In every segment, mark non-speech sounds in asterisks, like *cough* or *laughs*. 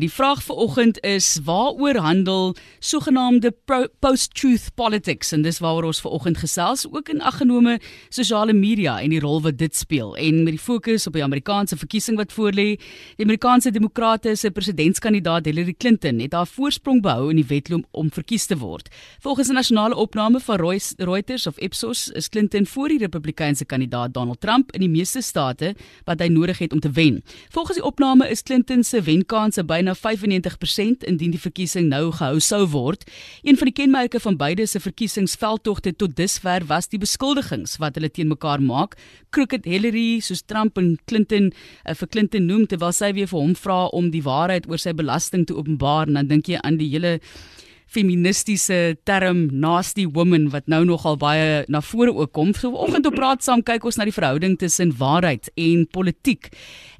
Die vraag vir oggend is waaroor handel sogenaamde post-truth politics en dis waaroor ons ver oggend gesels ook in aggenome sosiale media en die rol wat dit speel en met die fokus op die Amerikaanse verkiesing wat voorlê. Die Amerikaanse Demokrate se presidentskandidaat Hillary Clinton het haar voorsprong behou in die wedloop om verkies te word. Volgens 'n nasionale opname van Reuters of Ipsos is Clinton voor die Republikeinse kandidaat Donald Trump in die meeste state wat hy nodig het om te wen. Volgens die opname is Clinton se wenkanse byna na 95% indien die verkiesing nou gehou sou word. Een van die kenmerke van beide se verkiesingsveldtogte tot dusver was die beskuldigings wat hulle teen mekaar maak. Crooked Hillary, soos Trump en Clinton uh, vir Clinton noem terwyl sy weer vir hom vra om die waarheid oor sy belasting te openbaar en dan dink jy aan die hele feministiese term nasty woman wat nou nogal baie na vore ook kom. So vanoggend op praat saam kyk ons na die verhouding tussen waarheid en politiek.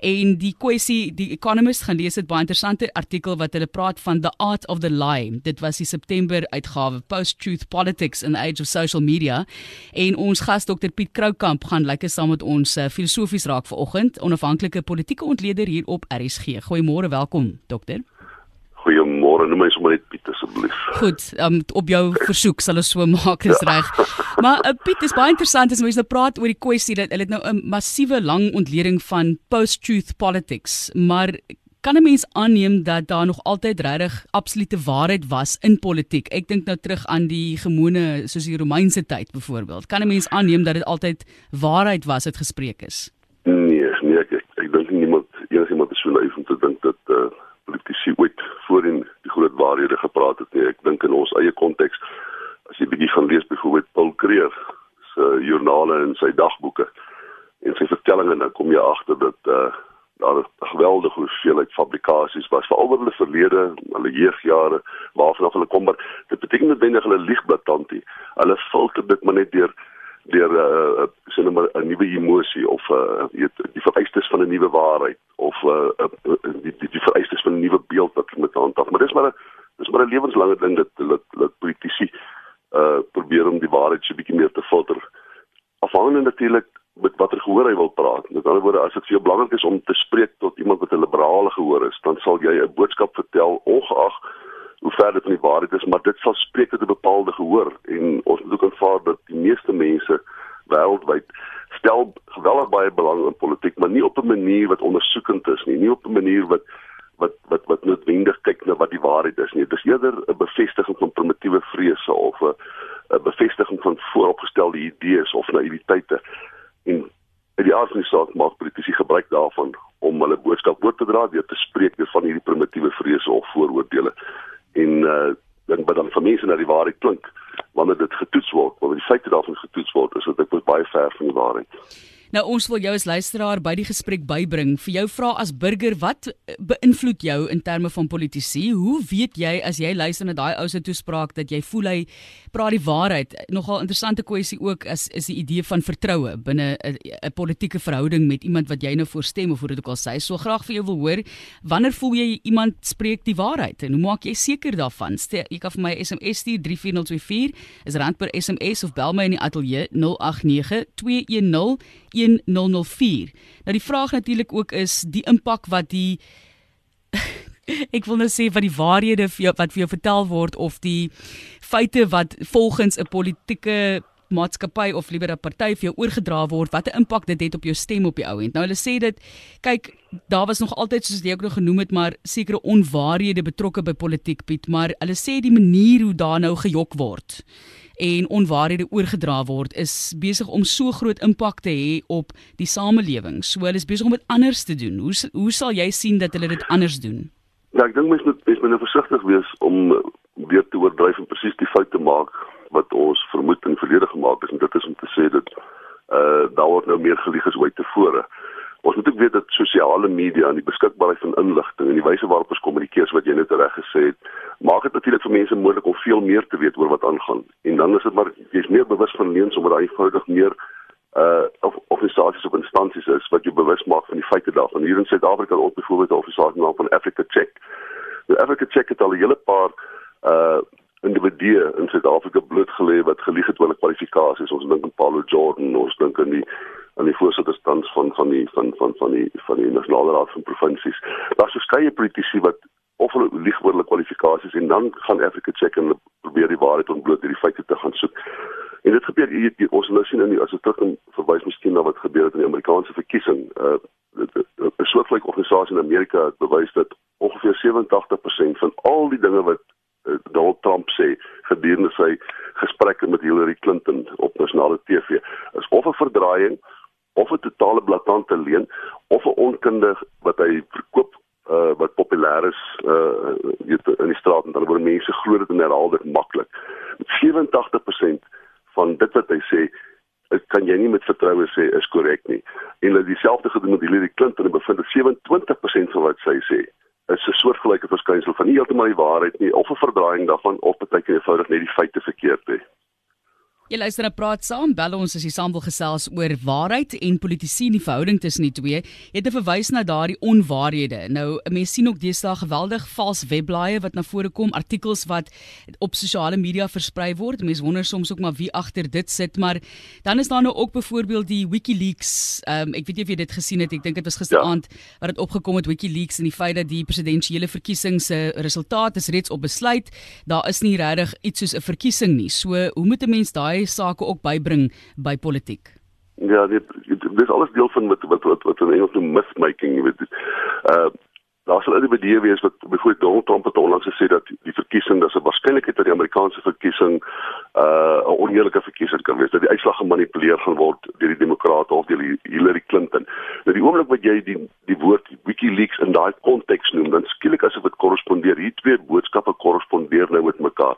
En die kwessie die Economist gaan lees 'n baie interessante artikel wat hulle praat van the art of the lie. Dit was die September uitgawe Post Truth Politics in the Age of Social Media. En ons gas Dr Piet Kroukamp gaan lekker saam met ons uh, filosofies raak vanoggend, onafhanklike politieke ontleder hier op RSG. Goeiemôre, welkom dokter. Goeiemôre, noem my sommer net Piet asseblief. Goed, um, op jou versoek sal ons so maak, dis ja. reg. *laughs* Maar uh, Piet, is baie interessant as mense nou praat oor die kwessie dat hulle het nou 'n massiewe lang ontleding van post-truth politics, maar kan 'n mens aanneem dat daar nog altyd regtig absolute waarheid was in politiek? Ek dink nou terug aan die gewone soos die Romeinse tyd byvoorbeeld. Kan 'n mens aanneem dat dit altyd waarheid was wat gespreek is? Nee, nee, ek ek, ek dink niemand enigiemand is so naïef om te dink dat uh politici ooit waarhede gepraat het nie. Ek dink in ons eie konteks as jy bietjie gaan lees byvoorbeeld Paul Creer se joernale en sy dagboeke en sy vertellings dan kom jy agter dat uh daar 'n geweldige hoeveelheid fabrikasies was veral oor hulle verlede, hulle jeugjare, waarvan hulle kom, maar dit beteken net wendig hulle lieg blaatantie. Hulle filter dit maar net deur deur 'n uh, sien nou maar 'n nuwe emosie of 'n uh, weet die vereistes van 'n nuwe waarheid of 'n uh, uh, die die, die vereistes van 'n nuwe beeld wat met handhaaf. Maar dis maar 'n dis maar 'n lewenslange ding dat dat dat politici uh probeer om die waarheid so bietjie meer te filter. Afhangende natuurlik met watter gehoor hy wil praat. Met ander woorde, as dit vir jou belangrik is om te spreek tot iemand wat 'n liberale gehoor is, dan sal jy 'n boodskap vertel ongeag hoe ver dit van die waarheid is, maar dit sal spreek tot 'n bepaalde gehoor en ons moet ook aanvaar dat die meeste mense wêreldwyd stel geweldig baie belang in politiek, maar nie op 'n manier wat ondersoekend is nie, nie op 'n manier wat wat wat wat noodwendig kyk na wat die waarheid is nie. Dit is eerder 'n bevestiging van primitiewe vrese of 'n 'n bevestiging van vooropgestelde idees of naïwiteite. En uit die aard van die saak maak politici gebruik daarvan om hulle boodskap oor te dra deur te spreek deur van hierdie primitiewe vrese of vooroordeele en uh dan wat dan vir mense na die waarheid klink wanneer dit getoets word wanneer die feite daarvan getoets word is dit baie ver van die waarheid Nou ons wil jou as luisteraar by die gesprek bybring. Vir jou vra as burger, wat beïnvloed jou in terme van politici? Hoe weet jy as jy luister na daai ou se toespraak dat jy voel hy praat die waarheid? Nogal interessante kwessie ook is is die idee van vertroue binne 'n politieke verhouding met iemand wat jy nou voorstem of hoe dit ook al sê. So graag vir jou wil hoor, wanneer voel jy iemand spreek die waarheid en hoe maak jy seker daarvan? Ste, jy kan vir my SMS stuur 34024 is rand per SMS of bel my in die ateljee 089 210 1004. Nou die vraag natuurlik ook is die impak wat die ek wil nou sê van die waarhede vir jou, wat vir jou vertel word of die feite wat volgens 'n politieke maatskappy of liewer 'n party vir jou oorgedra word, wat 'n impak dit het op jou stem op die ou end. Nou hulle sê dit kyk, daar was nog altyd soos jy ook nog genoem het, maar sekere onwaarhede betrokke by politiek Piet, maar hulle sê die manier hoe daar nou gejok word en onwaarhede oorgedra word is besig om so groot impak te hê op die samelewing. So hulle is besig om dit anders te doen. Hoe hoe sal jy sien dat hulle dit anders doen? Ja, ek dink mens moet mens moet nou versigtig wees om weer te oordryf en presies die fout te maak wat ons vermoed in verlede gemaak het en dit is om te sê dat uh daar word nou meer gelieg as ooit tevore. Ons moet ook weet dat sosiale media en die beskikbaarheid van inligting en die wyse waarop ons kommunikeer, soos wat jy net reg gesê het, maak dit natuurlik vir mense moontlik om veel meer te weet oor wat aangaan. En dan is dit maar jy's meer bewus van leens omdat hy eenvoudig meer uh of organisasies of instansies is wat jou bewus maak van die feite daarvan. Hier in Suid-Afrika het ons byvoorbeeld 'n organisasie naam van Africa Check. Die Africa Check het al 'n hele paar uh individue in Suid-Afrika blootgelê wat gelieg het oor hulle kwalifikasies. Ons dink aan Paulo Jordan, ons dink aan die aan die voorsitterstans van van die van van van die van die nasionale raad van provinsies. Daar's verskeie politici wat organisasies en dan gaan Africa Check en probeer die waarheid ontbloot deur die feite te gaan soek. En dit gebeur hier die, ons nou sien in die, as dit terug in verwys miskien na wat gebeur het in die Amerikaanse verkiesing. Uh 'n soortgelyke organisasie in Amerika het bewys dat ongeveer 87% van al die dinge wat uh, Donald Trump sê gedurende sy gesprekke met Hillary Clinton op nasionale TV is of 'n verdraaiing of 'n totale blaatante leuen of 'n onkundig wat hy verkoop uh, wat populêr is uh, in die straat en dan word mense glo dit en herhaal dit maklik. 87% van dit wat hy sê kan jy nie met vertroue sê is korrek nie. En hulle dieselfde gedoen met Hillary Clinton en bevind dat 27% van wat sy sê is 'n soortgelyke verskynsel van nie heeltemal die waarheid nie of 'n verdraaiing daarvan of baie keer eenvoudig net die feite verkeerd het. Jy luister na Praat Saam. Bel ons as jy saam wil gesels oor waarheid en politisie in die verhouding tussen die twee. Jy het verwys na daardie onwaarhede. Nou, mense sien ook deesdae geweldig vals webblaaie wat na vore kom, artikels wat op sosiale media versprei word. Mense wonder soms ook maar wie agter dit sit, maar dan is daar nou ook byvoorbeeld die WikiLeaks. Ehm um, ek weet nie of jy dit gesien het. Ek dink dit was gisteraand ja. wat dit opgekom het WikiLeaks en die feit dat die presidentsiële verkiesings se resultate is reeds op besluit. Daar is nie regtig iets soos 'n verkiesing nie. So, hoe moet 'n mens daai sake ook bybring by politiek. Ja, dit dis alles deel van wat wat wat, wat in Engels noem mythmaking, jy weet. Uh daar sal individue wees wat byvoorbeeld Donald Trump het onlangs gesê dat die verkiesing, dis 'n waarskynlikheid dat die Amerikaanse verkiesing uh 'n oneerlike verkiesing kan wees, dat die uitslag gemanipuleer gaan word deur die demokrate of deur Hillary Clinton. Nou die oomblik wat jy die die woord WikiLeaks in daai konteks noem, dan skielik asof dit korrespondeer, hier twee boodskappe korrespondeer nou met mekaar.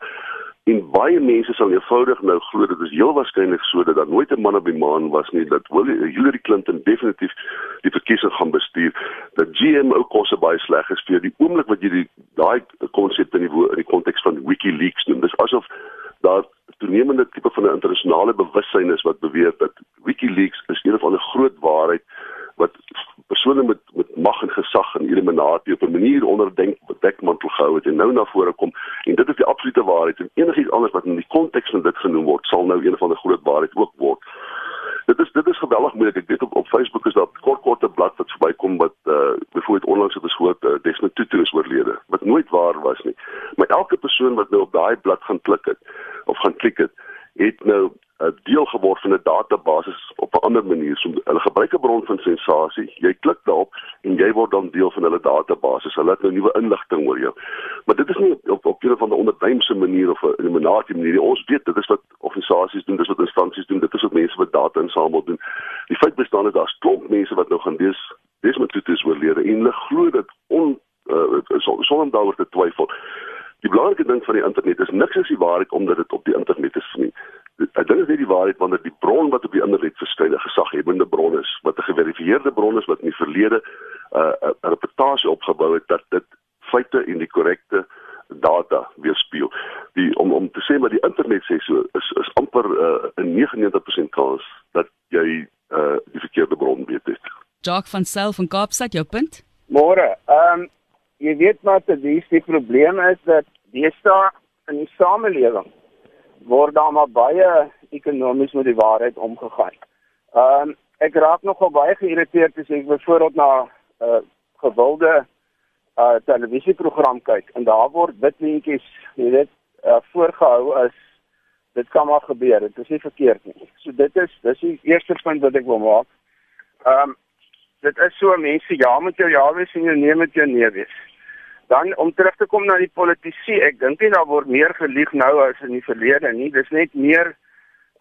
En baie mense sal eenvoudig nou glo dit is heel waarskynlik so dat daar nooit 'n man op die maan was nie dat Hillary Clinton definitief die verkiesing gaan bestuur dat GMO kosse baie sleg is vir die oomblik wat jy die daai konsep in die in die konteks van WikiLeaks noem dis asof daar toenemende tipe van 'n internasionale bewussyn is wat beweer dat WikiLeaks is een van 'n groot waarheid wat persone met met mag en gesag en eliminatie op 'n manier onderdink dekmantel gehou het en nou na vore kom en dit is die absolute waarheid en enigiets anders wat in die konteks van dit genoem word sal nou een van die groot waarheid ook word. Dit is dit is geweldig moeilik. Ek weet op op Facebook is daar kort korte blad wat verbykom wat uh byvoorbeeld onlangs het besluit uh, Desmond Tutu is oorlede wat nooit waar was nie. Maar elke persoon wat nou op daai blad gaan klik het of gaan klik het, het nou 'n deel geword van 'n database op 'n ander manier. So hulle gebruik 'n bron van sensasie. Jy klik daarop en jy word dan deel van hulle database. Hulle het nou nuwe inligting oor jou. Maar dit is nie op op 'n van 'n onderduimse manier of 'n eliminatie manier. Ons weet dit is wat organisasies doen, dis wat instansies doen, dit is wat mense wat data insamel doen. Die feit bestaan dat daar's klomp mense wat nou gaan lees, dis met dit is oorlede en hulle glo dit on uh, sonder daaroor te twyfel. Die belangrike ding van die internet is niks is die waarheid omdat dit op die internet is nie. Dit is die waarheid wanneer die bron wat op die internet verskyn 'n gesaghebende bron is, wat 'n geverifieerde bron is wat in die verlede 'n uh, 'n reputasie opgebou het dat dit feite en die korrekte data weerspieël. Die om om te sê maar die internet sê so is is amper uh, 'n 99% kans dat jy uh, die verkeerde bron weet het. Jock van Self en Kaapstad jou punt? Môre. Ehm um, jy weet maar dat die, die probleem is dat deesdae in die samelewing word daar maar baie ekonomies met die waarheid omgegaan. Ehm um, ek raak nogal baie geïrriteerd as ek byvoorbeeld na 'n uh, gewilde uh televisieprogram kyk en daar word wit lintjies, jy weet, uh, voorgehou as dit kan maar gebeur. Dit is nie verkeerd nie. So dit is dis die eerste punt wat ek wil maak. Ehm um, dit is so mense ja met jou ja wees en jou nee met jou nee wees. Dan om terug te kom na die politisie, ek dink nie daar word meer gelieg nou as in die verlede nie. Dis net meer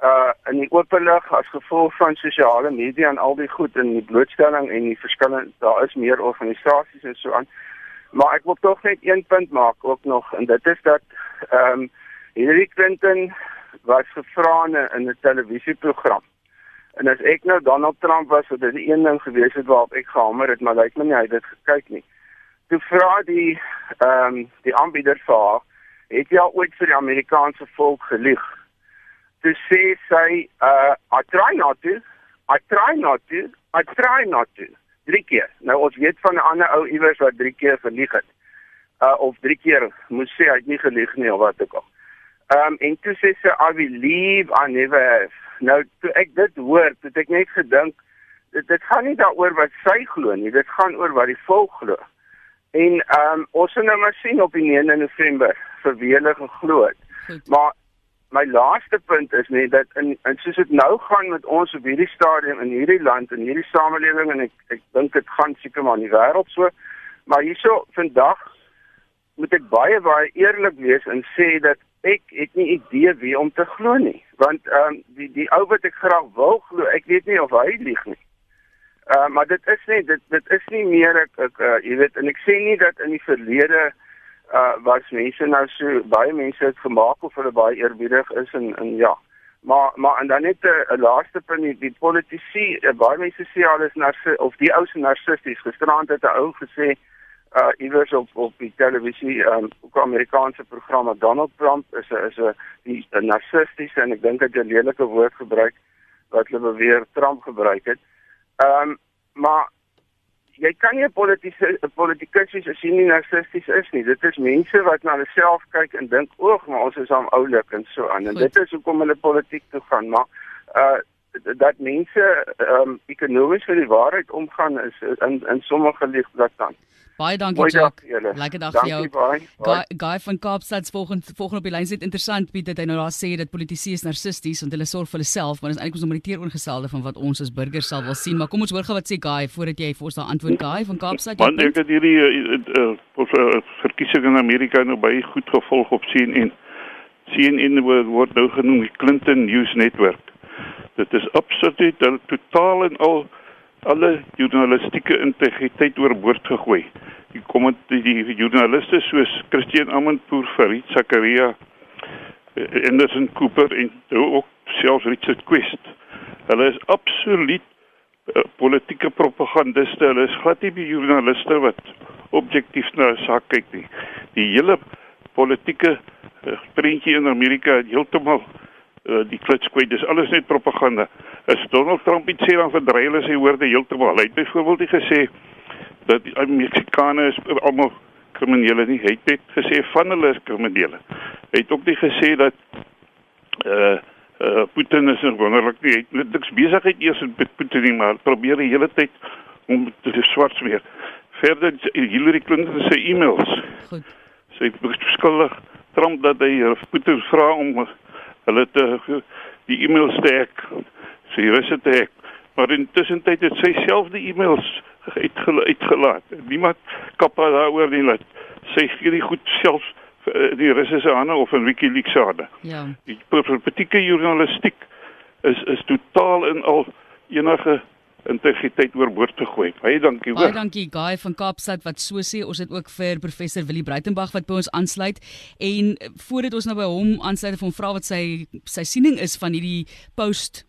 uh in die openlig as gevolg van sosiale media en al die goed in die blootstelling en die verskillende daar is meer organisasies en so aan. Maar ek wil tog net een punt maak ook nog en dit is dat ehm um, Hillary Clinton was gevra in 'n televisieprogram. En as ek nou Donald Trump was, sou dit een ding gewees het waarop ek gehamer het, maar lyk my nie hy het dit gekyk nie toe vra die ehm um, die aanbieder vir haar, het jy al ooit vir die Amerikaanse volk gelieg? Toe sê sy, uh I try not to. I try not to. I try not to. Drie keer. Nou ons weet van 'n ander ou iewers wat drie keer gelieg het. Uh of drie keer moes sê hy het nie gelieg nie of wat ook al. Ehm um, en toe sê sy I believe I never have. Nou toe ek dit hoor, het ek net gedink dit gaan nie daaroor wat sy glo nie, dit gaan oor wat die volk glo. En ehm um, ons gaan nou maar sien op die 9 November vir wie hulle geglo het. Maar my laaste punt is net dat in, in soos dit nou gaan met ons op hierdie stadium in hierdie land en hierdie samelewing en ek ek dink dit gaan seker maar in die wêreld so. Maar hierso vandag moet ek baie baie eerlik wees en sê dat ek het nie idee wie om te glo nie want ehm um, die die ou wat ek graag wil glo ek weet nie of hy lieg nie. Uh, maar dit is nie dit dit is nie meer ek, ek uh, jy weet en ek sê nie dat in die verlede uh was mense nou so baie mense het gemaak of hulle baie eerbiedig is en en ja maar maar en dan net 'n laaste punt die, die politici uh, baie mense sê alles narcis of die ou se narcisties gisterand het 'n ou gesê uh iewers op op die televisie um ook Amerikaanse programme Donald Trump is 'n is 'n die narcisties en ek dink hy het 'n lelike woord gebruik wat hulle beweer Trump gebruik het. Um maar jy kan nie 'n politiese politikus wees as jy nie narcisties is nie. Dit is mense wat na hulle self kyk en dink, "Oeg, maar ons is aan oulik en so aan." En dit is hoekom hulle politiek toe gaan, maar uh dat mense um ekonomies vir die waarheid omgaan is in in sommige ligte dan. Baie dankie Jacques. Lekker dag vir jou. Guy, Guy van Kaapstad volgende volgende op die lyn sit interessant Piet dat hy nou daar sê dat politici is narcisties want hulle sorg vir hulle self, maar dit is eintlik ons om die teenoorgestelde van wat ons as burgers sal wil sien. Maar kom ons hoor gou wat sê Guy voordat jy vir ons daar antwoord Guy van Kaapstad. Want ek het hierdie uh, uh, uh, verkiesing in Amerika nou baie goed gevolg op CNN. CNN word nou genoem die Clinton News Network. Dit is absoluut totaal en al alle journalistieke integriteit oorboord gegooi. Die kom die, joernaliste soos Christian Amanpour, Farid Zakaria, eh, Anderson Cooper en ook selfs Richard Quest. Hulle is absoluut uh, politieke propagandiste. Hulle is glad nie joernaliste wat objektief na 'n saak kyk nie. Die hele politieke uh, prentjie in Amerika heeltemal uh, die klits kwyt. Dis alles net propaganda. As Donald Trump iets sê dan verdry hulle sy woorde heeltemal. Hy het byvoorbeeld gesê dat die Meksikane is almal kriminele nie. Hy het net gesê van hulle is kriminele. Hy het ook nie gesê dat uh uh Putin is wonderlik nie. Hy het niks besigheid eers met Putin nie, maar probeer die hele tyd om te swart weer. Verder Hillary Clinton se e-mails. Goed. Sy beskuldig Trump dat hy Putin vra om hulle te die e-mails te hek. Sy wys dit hek. Maar intussen tyd het sy self die e-mails uitgelaat. Niemand kap daaroor nie laat. Sy gee die goed self eh, die Russiese hande of in WikiLeaks hande. Ja. Die politieke journalistiek is is totaal in al enige integriteit oorboord te gooi. Baie dankie hoor. Baie dankie Guy van Kaapstad wat so sê. Ons het ook vir professor Willie Breitenberg wat by ons aansluit en voordat ons nou by hom aansluit om vra wat sy sy siening is van hierdie post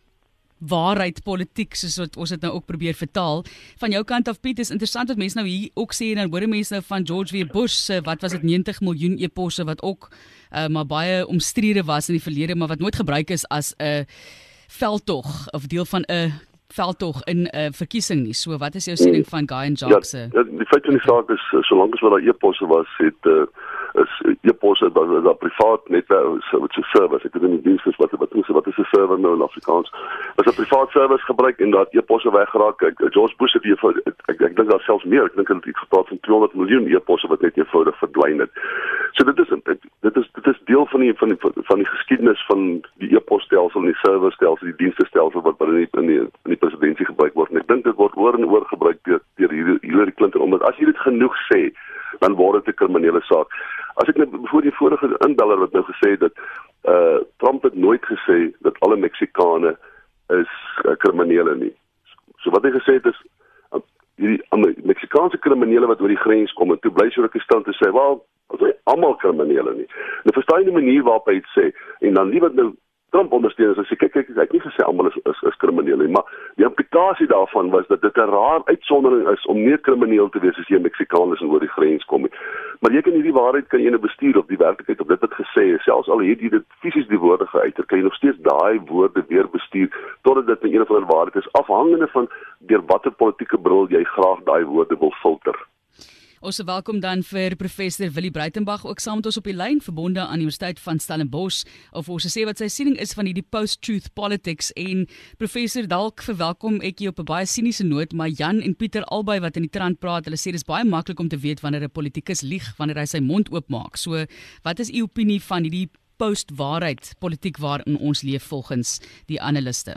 waarheid politiek soos wat ons dit nou ook probeer vertaal. Van jou kant af Piet is interessant wat mense nou hier ook sê en dan hoor mense nou van George W. Bush se wat was dit 90 miljoen eposse wat ook uh, maar baie omstrede was in die verlede maar wat nooit gebruik is as 'n veldtog of deel van 'n veldtog in 'n uh, verkiesing nie. So wat is jou siening van Guy and Jacques se? Ja, die feit van die saak is solank as wat daar e-posse was, het uh, is e-posse dat dat privaat net so wat se service. Ek weet nie diens is wat wat is wat is 'n server nou in Afrikaans. As 'n privaat service gebruik en dat e-posse weggeraak. Ek George Bush het hier ek ek, ek dink daar selfs meer. Ek dink hulle het gepraat van 200 miljoen e-posse wat net eenvoudig verdwyn het. So dit is dit is dit is deel van die van die van die geskiedenis van die e-posstelsel en die serverstelsel, die dienstestelsel wat binne in die in die presidentskap gebruik word. En ek dink dit word oor en oor gebruik deur deur Hillary Clinton omdat as jy dit genoeg sê, dan word dit 'n kriminele saak. As ek net voor die vorige inbeller wat nou gesê het dat uh Trump het nooit gesê dat alle Meksikane is uh, kriminele nie. So wat hy gesê het is uh, hierdie Meksikaanse kriminele wat oor die grens kom en toe bly rukkie stil te sê, "Wel, ons is almal kriminele nie." Nou verstaan jy die manier waarop hy dit sê en dan liewer nou Trump ondersteuners as jy kyk kyk ek het nie gesê almal is is, is kriminele nie, maar die implikasie daarvan was dat dit 'n raar uitsondering is om nie krimineel te wees as jy 'n Meksikaan is en oor die grens kom nie. Maar jy kan hierdie waarheid kan jy nou bestuur op die werklikheid op dit wat gesê is, selfs al het jy dit fisies die woorde geuiter, kan jy nog steeds daai woorde weer bestuur totdat dit 'n een of ander waarheid is afhangende van deur watter politieke bril jy graag daai woorde wil filter. Ons welkom dan vir professor Willie Breitenberg ook saam met ons op die lyn verbonde aan Universiteit van Stellenbosch of ons sê wat sy siening is van hierdie post-truth politics en professor dalk verwelkom ek jy op 'n baie siniese noot maar Jan en Pieter albei wat in die trant praat hulle sê dis baie maklik om te weet wanneer 'n politikus lieg wanneer hy sy mond oopmaak. So wat is u opinie van hierdie post-waarheid politiek waarin ons leef volgens die analiste?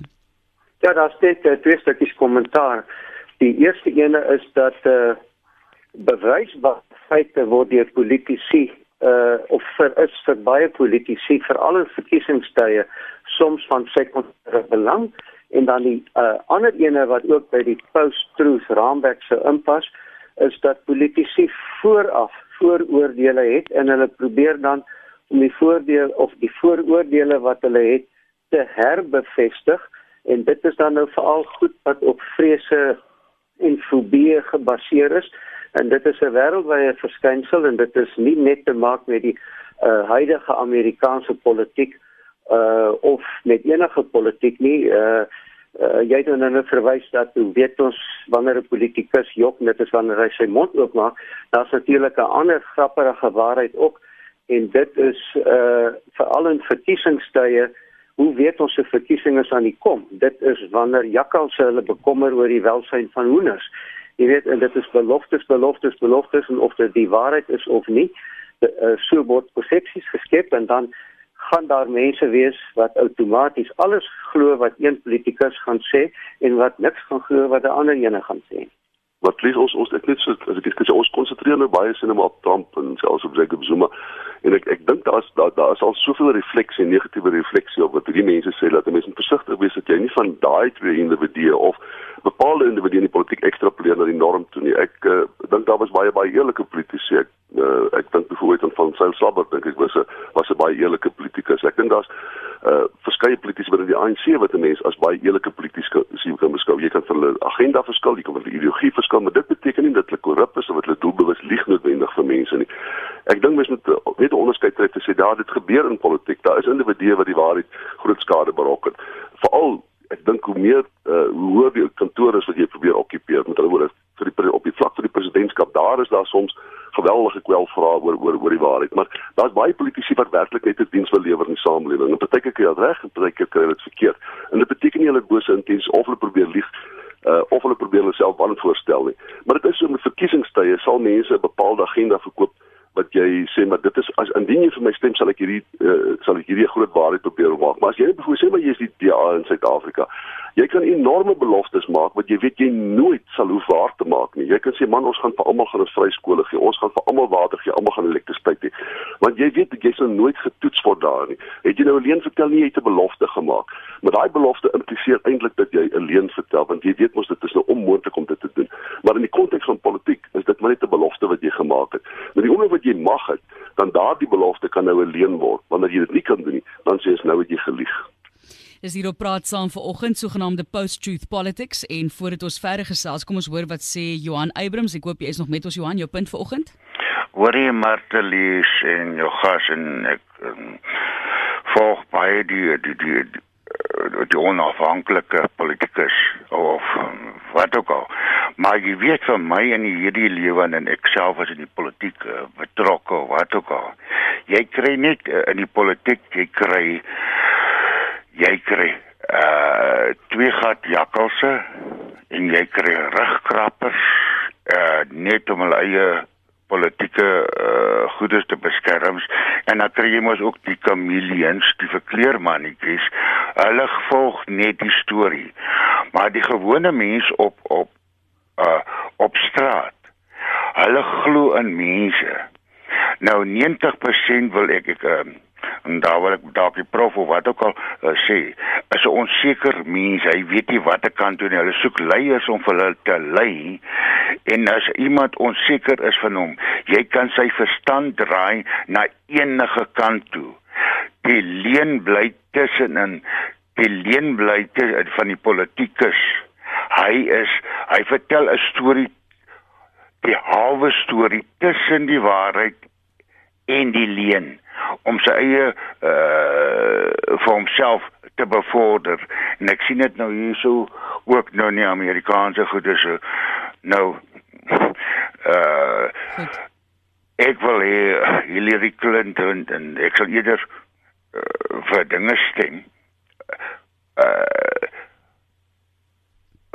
Ja, daar's net uh, twee stukkies kommentaar. Die eerste ene is dat uh bewysbare feite word deur politici uh of vir is vir baie politici vir alle verkiesingstye soms van sekondêre belang. En dan die uh ander ene wat ook by die post-truth raamwerk se inpas is dat politici vooraf vooroordeele het en hulle probeer dan om die voordeel of die vooroordeele wat hulle het te herbevestig. En dit is dan nou veral goed wat op vrese en fobie gebaseer is en dit is 'n wêreldwye verskynsel en dit is nie net te maak met die uh, huidige Amerikaanse politiek uh, of met enige politiek nie. Uh, uh, jy het nou net verwys dat hoe weet ons wanneer 'n politikus jok net is wanneer hy sy mond oopmaak daar's natuurlik 'n ander grappige waarheid ook. En dit is uh veral in verkiesingstye hoe weet ons se verkiesing is aan die kom? Dit is wanneer jakkalse hulle bekommer oor die welsyn van hoenders Jy weet en dit is beloftes, beloftes, beloftes en of dit die waarheid is of nie. Uh, so word persepsies geskep en dan gaan daar mense wees wat outomaties alles glo wat een politikus gaan sê en wat niks gaan glo wat 'n ander ene gaan sê. Wat lees ons ons ek net so as ek sê ons konsentreer nou baie sinema op Trump en selfs op Jacob Zuma en ek ek dink daar's daar daar is al soveel refleksie negatiewe refleksie op wat hierdie mense sê dat mense versigtig wees dat jy nie van daai twee individue of bepaalde individue in die politiek ekstrapoleer na die norm toe nie. Ek uh, dink daar was baie baie eerlike politici. Ek uh, ek dink byvoorbeeld aan van Sail Slabber dink ek was 'n was 'n baie eerlike politikus. Ek dink daar's uh verskeie politici binne die ANC wat 'n mens as baie eerlike politikus kan beskou. Jy kan vir hulle agenda verskil, jy kan vir hulle ideologie verskil, maar dit beteken nie dat hulle korrup is of dat hulle doelbewus lieg noodwendig vir mense nie. Ek dink mens moet net 'n onderskeid tref te sê daar dit gebeur in politiek. Daar is individue wat die waarheid groot skade berokken. Veral ek dink hoe meer uh, hoe hoër die kantoor is wat jy probeer okkupeer. Met hulle woorde vir die op die vlak van die presidentskap daar is daar soms geweldige kwelvrae oor oor oor die waarheid. Maar daar's baie politici wat werklik net 'n diens wil lewer in die samelewing. En partykeer kry hulle reg en partykeer kry dit verkeerd. En dit beteken nie hulle bose intensies of hulle probeer lieg uh, of hulle probeer hulle self aan voorstel nie. Maar dit is so met verkiesingstye sal mense 'n bepaalde agenda verkoop wat jy sê maar dit is as indien jy vir my stem sal ek hierdie uh, sal ek hierdie groot waarheid probeer maak. Maar as jy byvoorbeeld sê maar jy is die DA in Suid-Afrika jy kan enorme beloftes maak wat jy weet jy nooit sal hoef waar te maak nie. Jy kan sê man ons gaan vir almal gaan 'n vryskole gee ons gaan vir almal water gee almal gaan elektrisiteit hê. Want jy weet jy sal nooit getoets word daar nie. Het jy nou alleen vertel nie jy het 'n belofte gemaak. Maar daai belofte impliseer eintlik dat jy alleen vertel want jy weet mos dit is nou onmoontlik om dit te doen. Maar in die konteks van politiek is dit maar net 'n belofte wat jy gemaak het maar die oomblik wat jy mag het, dan daardie belofte kan nou 'n leen word. Wanneer jy dit nie kan doen nie, dan sê jy nou het jy gelieg. Dis hier op praat saam vir oggend sogenaamde post-truth politics en voordat ons verder gesels, kom ons hoor wat sê Johan Eybrims. Ek hoop jy is nog met ons Johan, jou punt vir oggend. Hoorie Martelies en jou gas en ek um, volg baie die die die, die die onafhanklike politikus of wat ook al. Maar jy weet vir my in hierdie lewe en ek self as in die politiek uh, betrokke wat ook al. Jy kry net uh, in die politiek jy kry jy kry uh twee gat jakkalse en jy kry rugkrappers uh net om hulle eie politieke uh, goedes te beskerm en dan kry jy mos ook die kameleons, die verkleermannetjies. Hulle volg net die storie. Maar die gewone mens op op uh op straat. Hulle glo in mense. Nou 90% wil ek ek uh, en daar wil ek dalk die prof of wat ook al uh, sê is 'n onseker mens hy weet nie wat ek kan doen nie hulle soek leiers om vir hulle te lei en as iemand onseker is van hom jy kan sy verstand draai na enige kant toe. Die leen bly tussenin die leen bly van die politikus. Hy is hy vertel 'n storie die halwe storie tussen die waarheid en die leen om sy eie uh vir homself te bevorder. En ek sien dit nou hierso ook nou in die Amerikaanse goede so nou Uh *laughs* Goed. Ek wil hê Hillary Clinton en ek sal eerder uh, vir dinge stem. Uh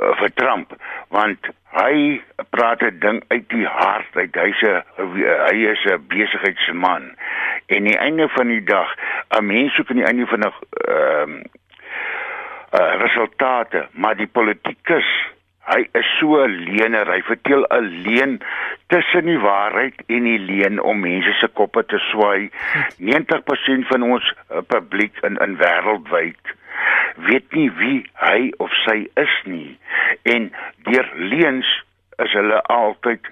uh, vir Trump want hy praat 'n ding uit die hart uit hy's 'n hy is 'n besigheidsman en die einde van die dag 'n mens soek aan die einde van 'n ehm uh, uh, resultate maar die politikus hy is so 'n leiener hy vertel 'n leuen tussen die waarheid en die leuen om mense se koppe te swai 90% van ons uh, publiek in in wêreldwyd weet nie wie hy of sy is nie. En deur leuns is hulle altyd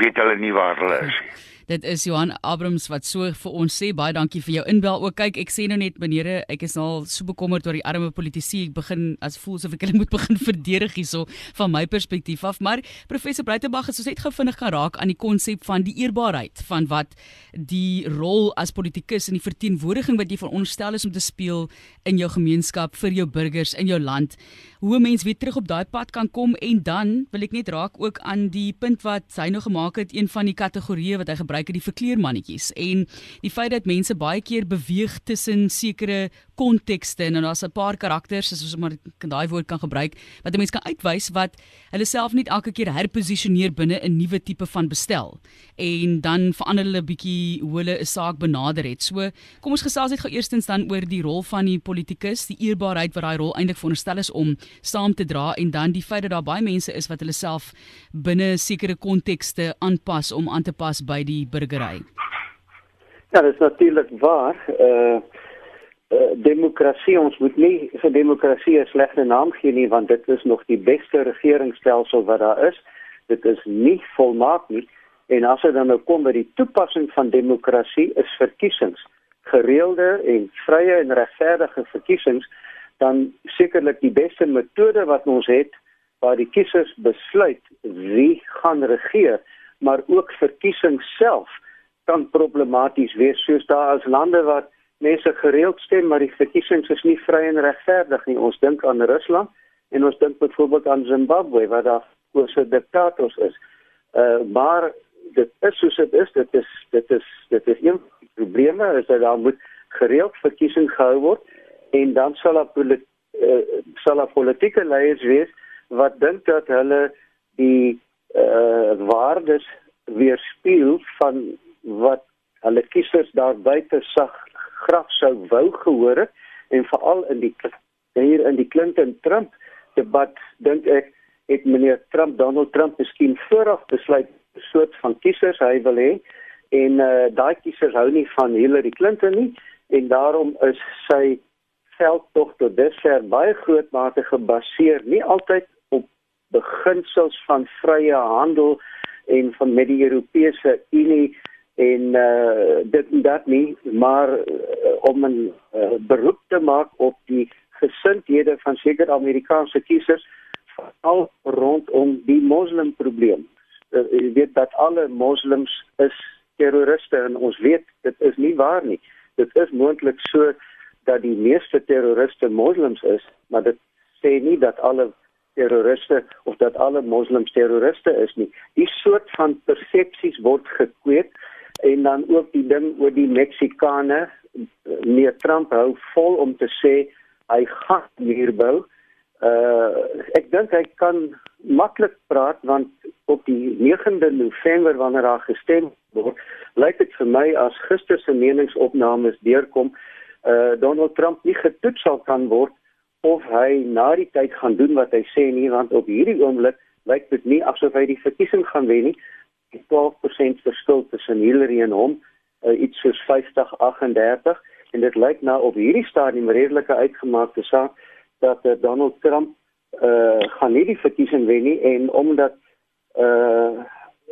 weet hulle nie waar hulle is nie Dit is Johan Abrams wat so vir ons sê baie dankie vir jou inbel. Ook kyk, ek sê nou net meneere, ek is al so bekommerd oor die arme politici. Ek begin as voel asof ek hulle moet *laughs* begin verdedig hierso van my perspektief af. Maar professor Breitenberg het soos net gou vinnig gaan raak aan die konsep van die eerbaarheid van wat die rol as politikus en die verteenwoordiging wat jy veronderstel is om te speel in jou gemeenskap vir jou burgers in jou land. Hoe 'n mens weer terug op daai pad kan kom en dan wil ek net raak ook aan die punt wat hy nou gemaak het, een van die kategorieë wat hy gebruik het die verkleermannetjies. En die feit dat mense baie keer beweeg tussen sekere kontekste en daar's 'n paar karakters as ons maar daai woord kan gebruik wat 'n mens kan uitwys wat hulle self net elke keer herposisioneer binne 'n nuwe tipe van bestel en dan verander hulle bietjie hoe hulle 'n saak benader het. So kom ons gesels net gou eerstens dan oor die rol van die politikus, die eerbaarheid wat daai rol eintlik veronderstel is om saam te dra en dan die feit dat daar baie mense is wat hulle self binne sekere kontekste aanpas om aan te pas by die burgery. Ja, dit is natuurlik waar. Uh demokrasie ons moet nie vir demokrasie 'n slegte naam gee nie want dit is nog die beste regeringsstelsel wat daar is. Dit is nie volmaak nie en as dit dan nou kom by die toepassing van demokrasie is verkiesings gereelde en vrye en regverdige verkiesings dan sekerlik die beste metode wat ons het waar die kiesers besluit wie gaan regeer maar ook verkiesing self kan problematies wees soos daar as lande wat mense gereeld stem maar die verkiesings is nie vry en regverdig nie. Ons dink aan Rusland en ons dink byvoorbeeld aan Zimbabwe waar daar oorse diktators is. Uh, maar dit is soos dit is. Dit is dit is dit is een probleme is dat daar moet gereeld verkiesing gehou word en dan sal daar polit, uh, sal daar politieke leiers wees wat dink dat hulle die uh, waardes weerspieël van wat hulle kiesers daar buite sag graf sou wou gehoor het en veral in die hier in die Clinton Trump debat dink ek het meneer Trump Donald Trump miskien vooraf besluit soort van kiesers hy wil hê en uh, daai kiesers hou nie van Hillary Clinton nie en daarom is sy veld tog tot dusver baie groot mate gebaseer nie altyd op beginsels van vrye handel en van met die Europese Unie en uh, dit en dat nie maar uh, om 'n uh, beroep te maak op die gesindhede van sekere Amerikaanse kiesers al rondom die moslimprobleem. Uh, jy weet dat alle moslems is terroriste en ons weet dit is nie waar nie. Dit is moontlik so dat die meeste terroriste moslems is, maar dit sê nie dat alle terroriste of dat alle moslems terroriste is nie. Die soort van persepsies word gekweek en dan ook die ding oor die Meksikane, meneer Trump hou vol om te sê hy gaan hier bou. Uh ek dink hy kan maklik praat want op die 9de November wanneer daar gestem word, lyk dit vir my as gister se meningsopnames deurkom uh Donald Trump nie getoets sal kan word of hy na die tyd gaan doen wat hy sê nie want op hierdie oomblik lyk dit nie asof hy die verkiesing gaan wen nie. Die 12% verskil tussen Hillary en hom, uh, iets soos 50-38 en dit lyk nou op hierdie stadium redelike uitgemaakte saak dat uh, Donald Trump uh gaan nie die verkiesing wen nie en omdat uh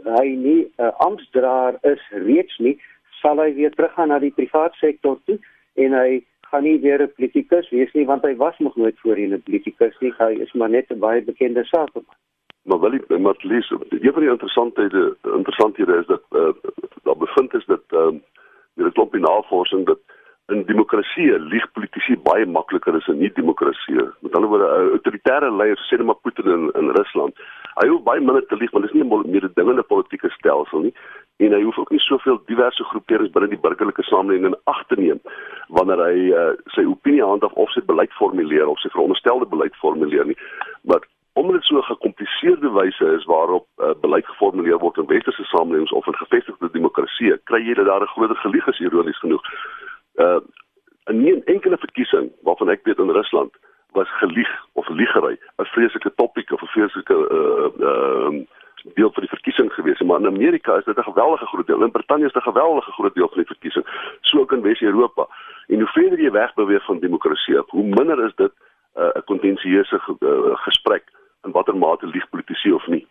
hy nie 'n uh, amptdraer is reeds nie, sal hy weer teruggaan na die private sektor toe en hy gaan nie weer 'n politikus wees nie want hy was nog nooit voorheen 'n politikus nie. Hy is maar net 'n baie bekende sakeman. Maar wel ek maar lees een van die interessanthede interessanthede is dat uh, daar bevind is dat ehm uh, dit klop in navorsing dat in demokrasie lieg politici baie makliker as in nie demokrasie. Met ander woorde, autoritaire leiers sê net maar Putin in in Rusland Hy hoef baie minder te lieg want dit is nie 'n mededingende politieke stelsel nie en hy hoef ook nie soveel diverse groeperings binne die burgerlike samelewing in ag te neem wanneer hy uh, sy opinie handhaaf of sy beleid formuleer of sy veronderstelde beleid formuleer nie. Maar omdat dit so 'n gekompliseerde wyse is waarop uh, beleid geformuleer word in westerse samelewings of in gevestigde demokratieë, kry jy dat daar 'n groter gelieg is ironies genoeg. Uh in nie 'n enkele verkiesing waarvan ek weet in Rusland was gelieg of liegery 'n vreeslike topik of 'n vreeslike uh uh deel van die verkiesing gewees, maar in Amerika is dit 'n geweldige groot deel. In Brittanje is dit 'n geweldige groot deel van die verkiesing, so ook in Wes-Europa. En hoe verder jy wegbeweeg van demokrasie, hoe minder is dit 'n uh, kontensieuse uh, gesprek in watter mate lieg politici of nie.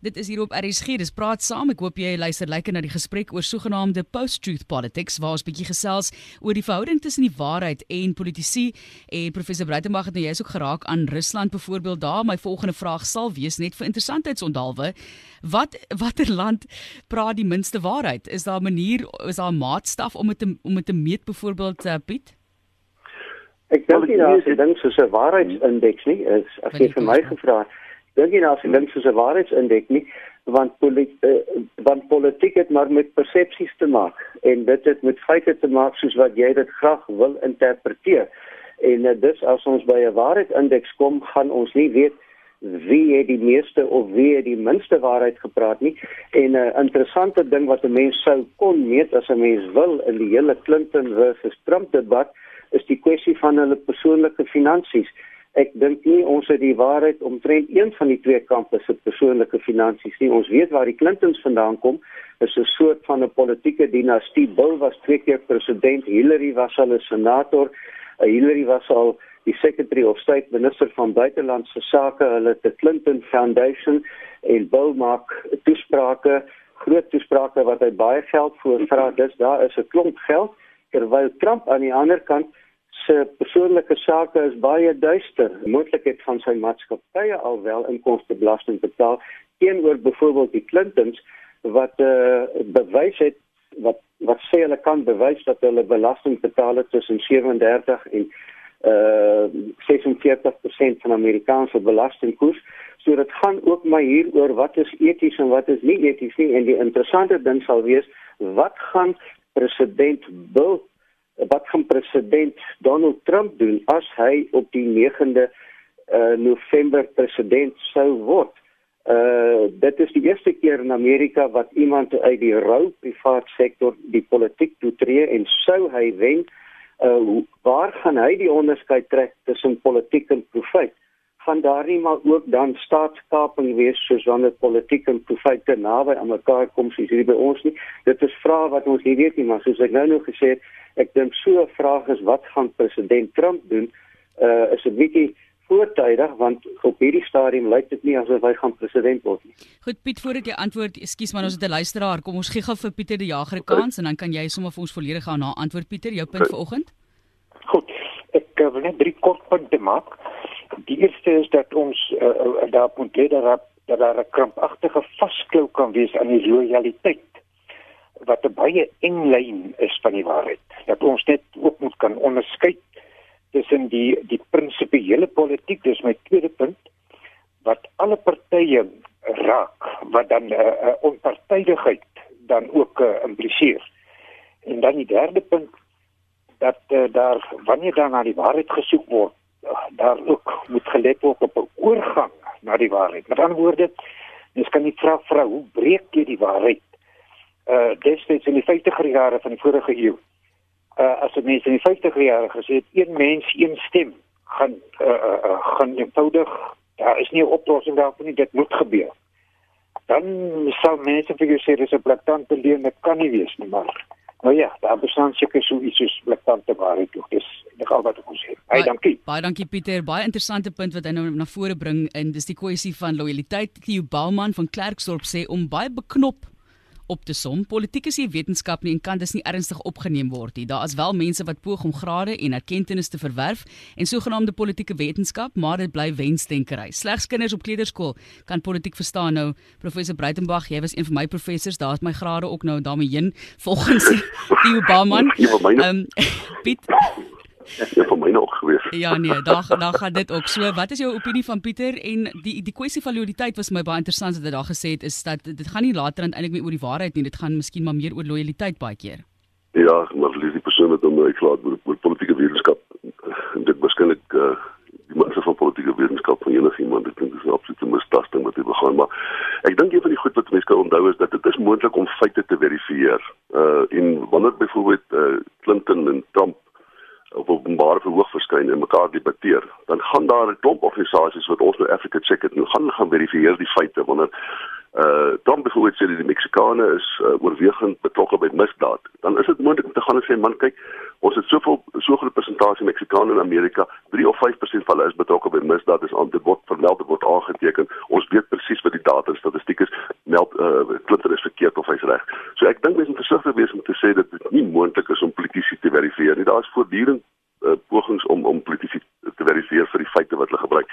Dit is hier op RSG. Dis praat saam. Ek hoop jy luister lekker na die gesprek oor sogenaamde post-truth politics waar ons bietjie gesels oor die verhouding tussen die waarheid en politici. En professor Breitenberg het nou jy's ook geraak aan Rusland byvoorbeeld. Daar my volgende vraag sal wees net vir interessantheidsondalwe. Wat watter land praat die minste waarheid? Is daar 'n manier, is daar 'n maatstaf om dit om dit te meet byvoorbeeld uh, Piet? Ek dink nie daar is 'n ding soos 'n waarheidsindeks nie. Is as jy vir my gevra het dink nou as 'n ding soos 'n waarheidsindeks nie want politiek uh, want politiek het maar met persepsies te maak en dit het met feite te maak soos wat jy dit graag wil interpreteer en uh, dus as ons by 'n waarheidsindeks kom gaan ons nie weet wie het die meeste of wie het die minste waarheid gepraat nie en 'n uh, interessante ding wat 'n mens sou kon meet as 'n mens wil in die hele Clinton versus Trump debat is die kwessie van hulle persoonlike finansies Ek dink nie ons het die waarheid omtrent een van die twee kampe se persoonlike finansies nie. Ons weet waar die Clintons vandaan kom. Is 'n soort van 'n politieke dinastie. Bill was twee keer president, Hillary was al 'n senator. Uh, Hillary was al die secretary of state, minister van buitelandse sake. Hulle die Clinton Foundation en Bill maak toesprake, groot toesprake wat hy baie geld voorvra. Dis daar is 'n klomp geld terwyl Trump aan die ander kant se persoonlike sake is baie duister. Moontlikheid van sy maatskappye alwel inkomstebelasting betaal teenoor byvoorbeeld die Clintons wat uh, bewys het wat wat sê hulle kan bewys dat hulle belasting betaal het tussen 37 en uh, 46% van Amerikaanse belastingkoers. So dit gaan ook maar hier oor wat is eties en wat is nie eties nie en die interessante ding sal wees wat gaan president Bill wat gaan president Donald Trump doen as hy op die 9de uh, November president sou word? Uh dit is die eerste keer in Amerika wat iemand uit die rou privaat sektor die politiek toetree en sou hy wen, uh waar gaan hy die onderskeid trek tussen politiek en profit? Gaan daar nie maar ook dan staatskaping wees soos wanneer politiek en profit te naby aan mekaar kom soos hier by ons nie? Dit is vrae wat ons nie weet nie, maar soos ek nou nou gesê het, Ek dink so 'n vraag is wat gaan president Trump doen? Uh is 'n bietjie voortydig want op hierdie stadium lyk dit nie asof hy gaan president word nie. Goed Piet, voordat jy antwoord, ekskuus maar ons het 'n luisteraar. Kom ons gee gou vir Pieter die Jager 'n kans en dan kan jy sommer vir ons volledig gaan na antwoord Pieter, jou punt vanoggend. Goed. Ek uh, wil net drie kort punte maak. Die eerste is dat ons uh, daar moet lê dat daar 'n krampagtige vasklou kan wees aan die loyaliteit wat 'n baie eng lyn is van die waarheid. Dat ons net ook moet kan onderskei tussen die die prinsipiële politiek, dis my tweede punt, wat alle partye raak, wat dan 'n uh, eh, uh, onpartydigheid dan ook uh, impliseer. En dan die derde punt dat uh, daar wanneer dan na die waarheid gesoek word, uh, daar ook moet gelet word op 'n oorgang na die waarheid. Met ander woorde, mens kan nie vra vrou, hoe breek jy die waarheid? uh destyds in die 50er jare van die vorige eeu. Uh as dit mense in die 50er jare gesê het een mens een stem gaan uh, uh, uh gaan eenvoudig daar is nie 'n oplossing daarvoor nie dit moet gebeur. Dan sal mense vir jou sê dis 'n blaktante leuen dit kan nie wees nie maar nou ja, daar bestaan seker so iets soos blaktante waarheid tog. Dis al wat moet sê. Hey, dankie. Baie dankie Pieter. Baie interessante punt wat hy nou na vore bring en dis die kwessie van loyaliteit. Theo Bauman van Klerksdorp sê om baie beknop op te som. Politiek is nie wetenskap nie en kan dus nie ernstig opgeneem word nie. Daar is wel mense wat poog om grade en erkenning te verwerf en sogenaamde politieke wetenskap, maar dit bly wensdenkery. Slegs kinders op kleuterskool kan politiek verstaan nou. Professor Breitenberg, jy was een van my professors, daar het my grade ook nou daarmee heen volgens die Obama. Ja, ehm um, *laughs* Piet Ja, vir myne ook gewees. Ja nee, daar daar gaan dit ook. So, wat is jou opinie van Pieter en die die kwessie van loyaliteit was my baie interessant wat hy daar gesê het is dat dit gaan nie later eintlik meer oor die waarheid nie, dit gaan miskien maar meer oor loyaliteit baie keer. Ja, maar lees die persoon wat hom uitlaat oor, oor politieke wetenskap. Dit waarskynlik uh, die mense van politieke wetenskap van enigiemand, ek dink dis 'n absolute mistasting wat hy begaan, maar ek dink een van die goed wat mense kan onthou is dat dit is moontlik om feite te verifieer. Uh en wanneer byvoorbeeld uh, Clinton en Trump op openbare verhoog verskyn en mekaar debatteer, dan gaan daar 'n klomp organisasies wat ons nou Africa Check het, nou gaan gaan verifieer die feite wanneer uh dan byvoorbeeld sê die Meksikane is uh, oorwegend betrokke by misdaad, dan is dit moontlik om te gaan en sê man kyk, ons het soveel so groot persentasie Meksikane in Amerika, 3 of 5% van hulle is betrokke by misdaad, is aan dit word vermeld, dit word aangeteken. Ons weet presies wat die data en statistiek is. Meld uh Clinton is verkeerd of hy's reg. So ek dink mense moet versigtig wees om te sê dat dit nie moontlik is om politici te verifieer nie. Daar is voortdurend uh, pogings om om politici te verifieer vir die feite wat hulle gebruik.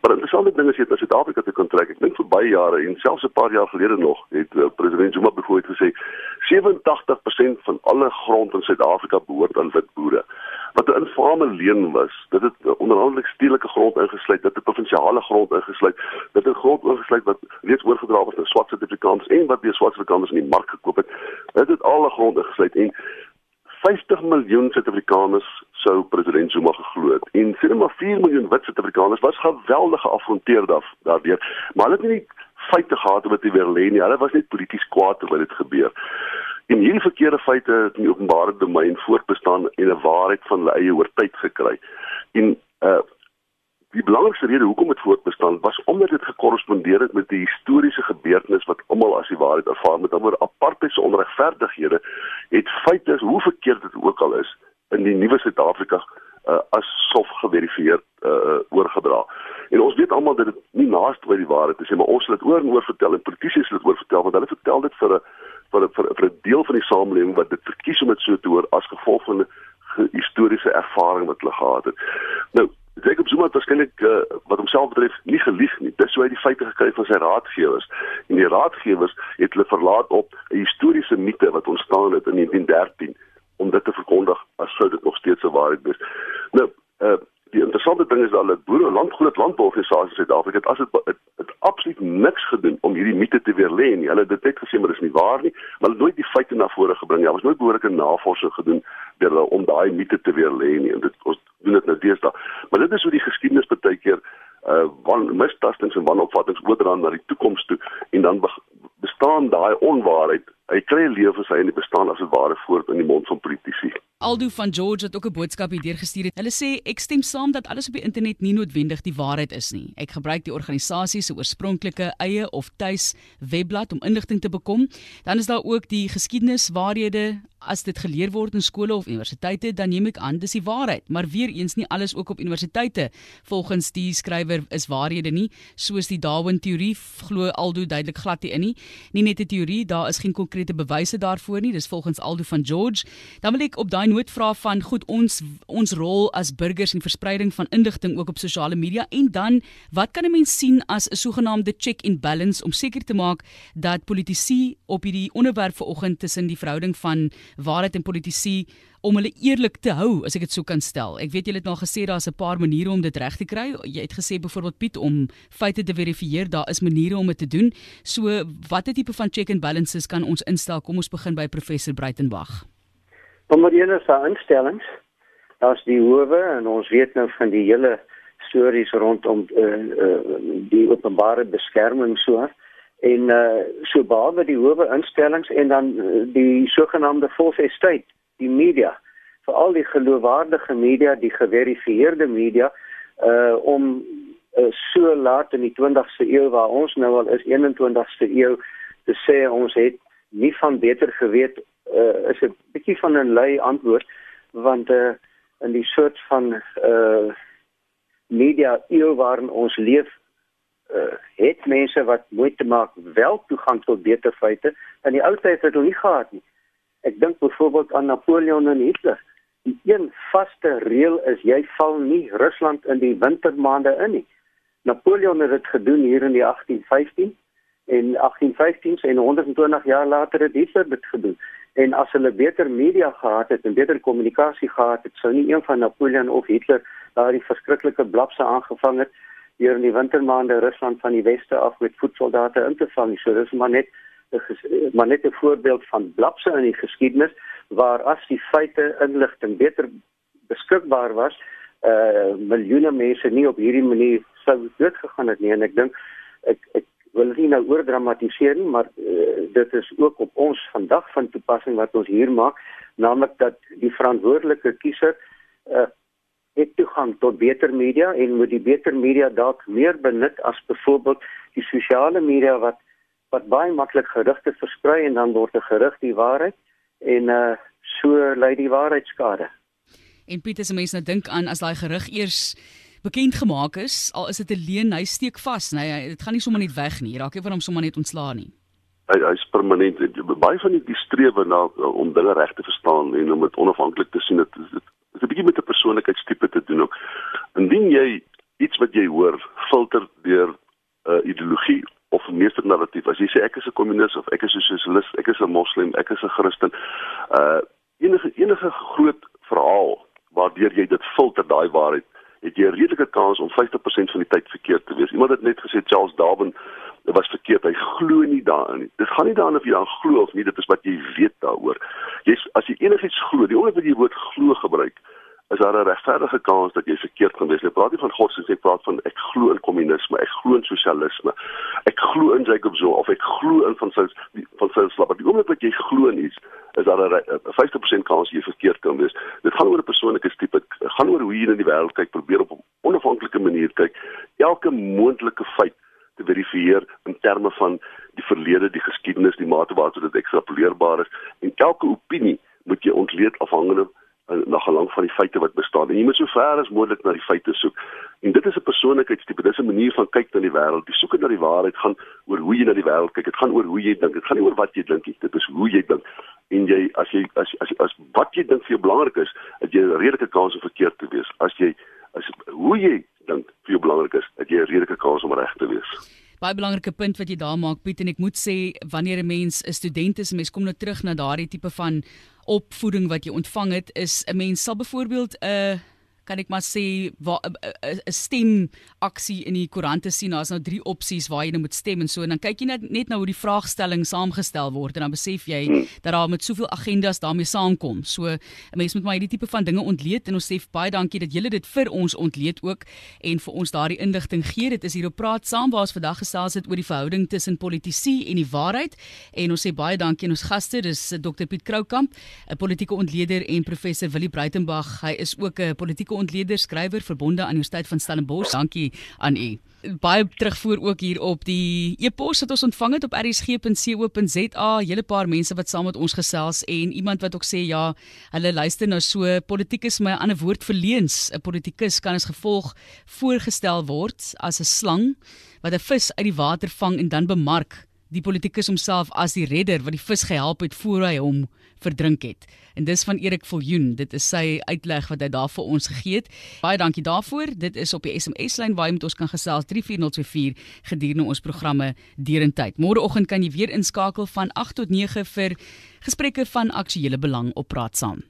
Maar interessante ding is jy na Suid-Afrika te kon trek. Ek dink vir baie jare en selfs 'n paar jaar gelede nog het uh, president Zuma byvoorbeeld gesê 87% van alle grond in Suid-Afrika behoort aan wit boere. Wat 'n infame leuen was. Dit het onderhandelik stedelike grond ingesluit, dit het provinsiale grond ingesluit, dit het grond ingesluit wat reeds oorgedra was aan swart Suid-Afrikaners en wat weer swart Suid-Afrikaners in die mark gekoop het. Dit het alle grond ingesluit en 50 miljoen Suid-Afrikaners sou president Zuma geglo het. En net maar 4 miljoen wit Suid-Afrikaners was geweldig geafronteer daardeur. Maar hulle het nie feite gehad wat hulle wil hê nie. Hulle was net polities kwaad oor dit gebeur. En hierdie verkeerde feite het in die openbare domein voortbestaan en 'n waarheid van hulle eie oor tyd gekry. En uh die belangrikste rede hoekom dit voortbestaan was omdat dit gekorrespondeer het met die historiese gebeurtenis wat almal as die waarheid ervaar met oor apartheid se onregverdighede het feite hoe verkeerd dit ook al is in die nuwe Suid-Afrika uh, as sof geverifieer uh, oorgedra. En ons weet almal dat dit nie naaste by die waarheid is nie, maar ons het dit oor en oor vertel en politici het dit oor vertel want hulle vertel dit vir 'n vir 'n vir 'n deel van die samelewing wat dit verkies om dit so te hoor as gevolg van 'n historiese ervaring wat hulle gehad het. Nou Jacob Zuma het waarskynlik uh, wat homself betref nie gelieg nie. Dis hoe hy die feite gekry van sy raadgewers. En die raadgewers het hulle verlaat op 'n historiese mite wat ontstaan het in 1913 om dit te verkondig as sou dit nog steeds 'n waarheid wees. Nou, uh die interessante ding is dat hulle boere landgroot landbouorganisasies in Suid-Afrika het as dit het, het absoluut niks gedoen om hierdie mite te weerlê nie. Hulle het dit net gesê maar dis nie waar nie, maar hulle het nooit die feite na vore gebring nie. Daar was nooit behoorlike navorsing gedoen deur hulle om daai mite te weerlê nie. En dit ons doen dit nou deesdae. Maar dit is hoe die geskiedenis baie keer uh wan mistastings en wanopvattinge oordra na die toekoms toe en dan bestaan daai onwaarheid hy kry lewens hy in die bestaan as 'n ware voort in die mond van politici. Aldo van George het ook 'n boodskap hierdeur gestuur. Hulle sê ek stem saam dat alles op die internet nie noodwendig die waarheid is nie. Ek gebruik die organisasie se oorspronklike eie of tuis webblad om inligting te bekom. Dan is daar ook die geskiedeniswaarhede as dit geleer word in skole of universiteite, dan neem ek aan dis die waarheid. Maar weer eens nie alles ook op universiteite volgens die skrywer is waarhede nie, soos die Darwin teorie glo Aldo duidelik glad nie in nie. Nie net 'n teorie, daar is geen konkrete bewyse daarvoor nie. Dis volgens Aldo van George. Dan wil ek op daai noot vra van goed ons ons rol as burgers in verspreiding van inligting ook op sosiale media en dan wat kan 'n mens sien as 'n sogenaamde check and balance om seker te maak dat politici op hierdie onderwerp vanoggend tussen die verhouding van waarheid en politici om hulle eerlik te hou as ek dit so kan stel. Ek weet julle het nou gesê daar's 'n paar maniere om dit reg te kry. Jy het gesê byvoorbeeld Piet om feite te verifieer, daar is maniere om dit te doen. So watter tipe van check and balances kan ons instel? Kom ons begin by professor Breitenberg. Nommer 1 is daar instellings. Daar's die howe en ons weet nou van die hele stories rondom uh, uh, die openbare beskerming so en uh, so behalwe die howe instellings en dan uh, die sogenaamde false estate die media veral die geloofwaardige media die geverifieerde media uh om uh, so laat in die 20ste eeu waar ons nou al is 21ste eeu te sê ons het nie van beter geweet uh, is 'n bietjie van 'n lui antwoord want uh, in die soort van uh media eeu waarin ons leef uh, het mense wat moeite maak wel toegang tot beter feite in die ou tyd het hulle nie gehad nie Ek dink byvoorbeeld aan Napoleon en Hitler. Die een vaste reël is jy val nie Rusland in die wintermaande in nie. Napoleon het dit gedoen hier in die 1815 en 1815 en 120 jaar later het Hitler dit gedoen. En as hulle beter media gehad het en beter kommunikasie gehad het, sou nie een van Napoleon of Hitler daardie verskriklike blapse aangevang het hier in die wintermaande Rusland van die weste af met voetsoldate in te vang. So dis maar net maar net 'n voorbeeld van blapse in die geskiedenis waar as die feite inligting beter beskikbaar was, uh miljoene mense nie op hierdie manier sou dood gegaan het nie en ek dink ek ek wil nie nou oordramatiseer nie, maar uh, dit is ook op ons vandag van toepassing wat ons hier maak, naamlik dat die verantwoordelike kiezer uh het toegang tot beter media en moet die beter media dalk meer benut as byvoorbeeld die sosiale media wat wat baie maklik gerugte versprei en dan word 'n gerug die waarheid en uh so lei die waarheid skade. En Pieter se mense nou dink aan as daai gerug eers bekend gemaak is, al is dit 'n leen, hy steek vas, nee, dit gaan nie sommer net weg nie. Raak effe hom sommer net ontslaan nie. Hy hy's permanent. Baie van die, die strewe na om dinge reg te verstaan en om dit onafhanklik te sien, dit is dit is 'n bietjie met 'n persoonlikheidstipe te doen ook. Indien jy iets wat jy hoor filter deur 'n uh, ideologie of 'n meesternarratief, as jy sê ek is 'n kommunis of ek is 'n sosialis, ek is 'n moslim, ek is 'n Christen, uh enige enige groot verhaal waardeur jy dit filter daai waarheid het jy 'n redelike kans om 50% van die tyd verkeerd te wees. Iemand het net gesê Charles Darwin dit was verkeerd. Hy glo nie daarin nie. Dit gaan nie daaroor of jy dan glo of nie, dit is wat jy weet daaroor. Jy as jy enigiets glo, die oomblik wat jy woord glo gebruik, is daar 'n regverdige kans dat jy verkeerd gaan wees. Jy praat nie van God soos jy praat van ek glo in kommunisme, ek glo in sosialisme. Ek glo in Jacob Zuma of ek glo in van sy van sy slap. Die oomblik wat jy glo in iets, is daar 'n 50% kans jy verkeerd kan wees. Dit gaan oor 'n persoonlike tipe. Gaan oor hoe jy in die wêreld kyk, probeer op 'n onafhanklike manier kyk. Elke moontlike feit te verifieer in terme van die verlede, die geskiedenis, die mate waartoe dit ekstrapoleerbaar is en elke opinie moet jy ontleed afhangende na gelang van die feite wat bestaan. En jy moet so ver as moontlik na die feite soek. En dit is 'n persoonlikheidstipe, dis 'n manier van kyk na die wêreld. Die soeke na die waarheid gaan oor hoe jy na die wêreld kyk. Dit gaan oor hoe jy dink. Dit gaan nie oor wat jy dink nie. Dit is hoe jy dink. En jy as jy as as as wat jy dink vir jou belangrik is, het jy 'n redelike kans om verkeerd te wees. As jy as hoe jy dink vir jou belangrik is, het jy 'n redelike kans om reg te wees. Baie belangrike punt wat jy daar maak Piet en ek moet sê wanneer 'n mens 'n student is, mens kom nou terug na daardie tipe van opvoeding wat jy ontvang het is 'n mens sal byvoorbeeld 'n uh, kan ek maar sê 'n stem aksie in die koerante sien daar's nou drie opsies waar jy nou moet stem en so en dan kyk jy net net nou hoe die vraagstelling saamgestel word en dan besef jy dat daar met soveel agendas daarmee saamkom. So 'n mens moet maar hierdie tipe van dinge ontleed en ons sê baie dankie dat julle dit vir ons ontleed ook en vir ons daardie inligting gee. Dit is hier op praat saam waar ons vandag gesels het oor die verhouding tussen politici en die waarheid en ons sê baie dankie aan ons gaste. Dis Dr Piet Kroukamp, 'n politieke ontleder en professor Willie Bruitenberg. Hy is ook 'n politieke politieke ontleder skrywer verbonde aan Universiteit van Stellenbosch. Dankie aan u. Baie terugvoer ook hier op die e-pos wat ons ontvang het op rsg.co.za. Hele paar mense wat saam met ons gesels en iemand wat ook sê ja, hulle luister nou so politikus my 'n ander woord verleens. 'n Politikus kan as gevolg voorgestel word as 'n slang wat 'n vis uit die water vang en dan bemark die politikus homself as die redder wat die vis gehelp het voor hy hom verdrink het. En dis van Erik Viljoen. Dit is sy uitleg wat hy daar vir ons gegee het. Baie dankie daarvoor. Dit is op die SMS lyn waar jy met ons kan gesels 34024 gedurende ons programme Derentyd. Môreoggend kan jy weer inskakel van 8 tot 9 vir gesprekke van aktuële belang op Praat Saam.